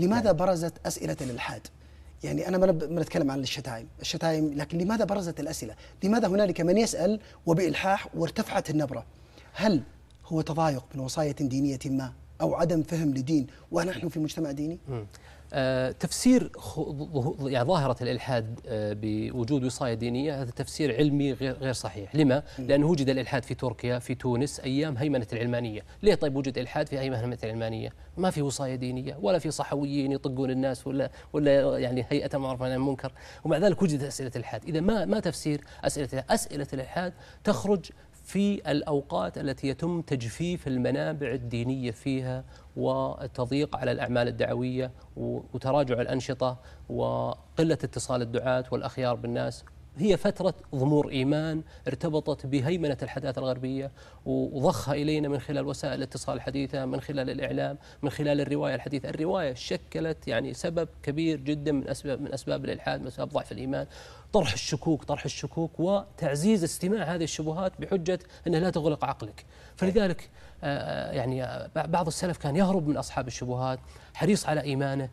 لماذا برزت أسئلة الالحاد؟ يعني أنا ما نتكلم عن الشتائم، الشتائم لكن لماذا برزت الأسئلة؟ لماذا هنالك من يسأل وبإلحاح وارتفعت النبرة؟ هل هو تضايق من وصاية دينية ما أو عدم فهم لدين ونحن في مجتمع ديني؟ آه تفسير يعني ظاهرة الإلحاد آه بوجود وصاية دينية هذا تفسير علمي غير غير صحيح، لما؟ لأنه وجد الإلحاد في تركيا في تونس أيام هيمنة العلمانية، ليه طيب وجد إلحاد في أيام هيمنة العلمانية؟ ما في وصاية دينية ولا في صحويين يطقون الناس ولا ولا يعني هيئة معروف عن المنكر، ومع ذلك وجدت أسئلة الإلحاد، إذا ما ما تفسير أسئلة أسئلة الإلحاد تخرج في الأوقات التي يتم تجفيف المنابع الدينية فيها والتضييق على الأعمال الدعوية وتراجع الأنشطة وقلة اتصال الدعاة والأخيار بالناس. هي فترة ضمور إيمان ارتبطت بهيمنة الحداثة الغربية وضخها إلينا من خلال وسائل الاتصال الحديثة من خلال الإعلام من خلال الرواية الحديثة. الرواية شكلت يعني سبب كبير جدا من أسباب من أسباب الإلحاد من أسباب ضعف الإيمان. طرح الشكوك طرح الشكوك وتعزيز استماع هذه الشبهات بحجة أنها لا تغلق عقلك. فلذلك آه، يعني بعض السلف كان يهرب من أصحاب الشبهات حريص على إيمانه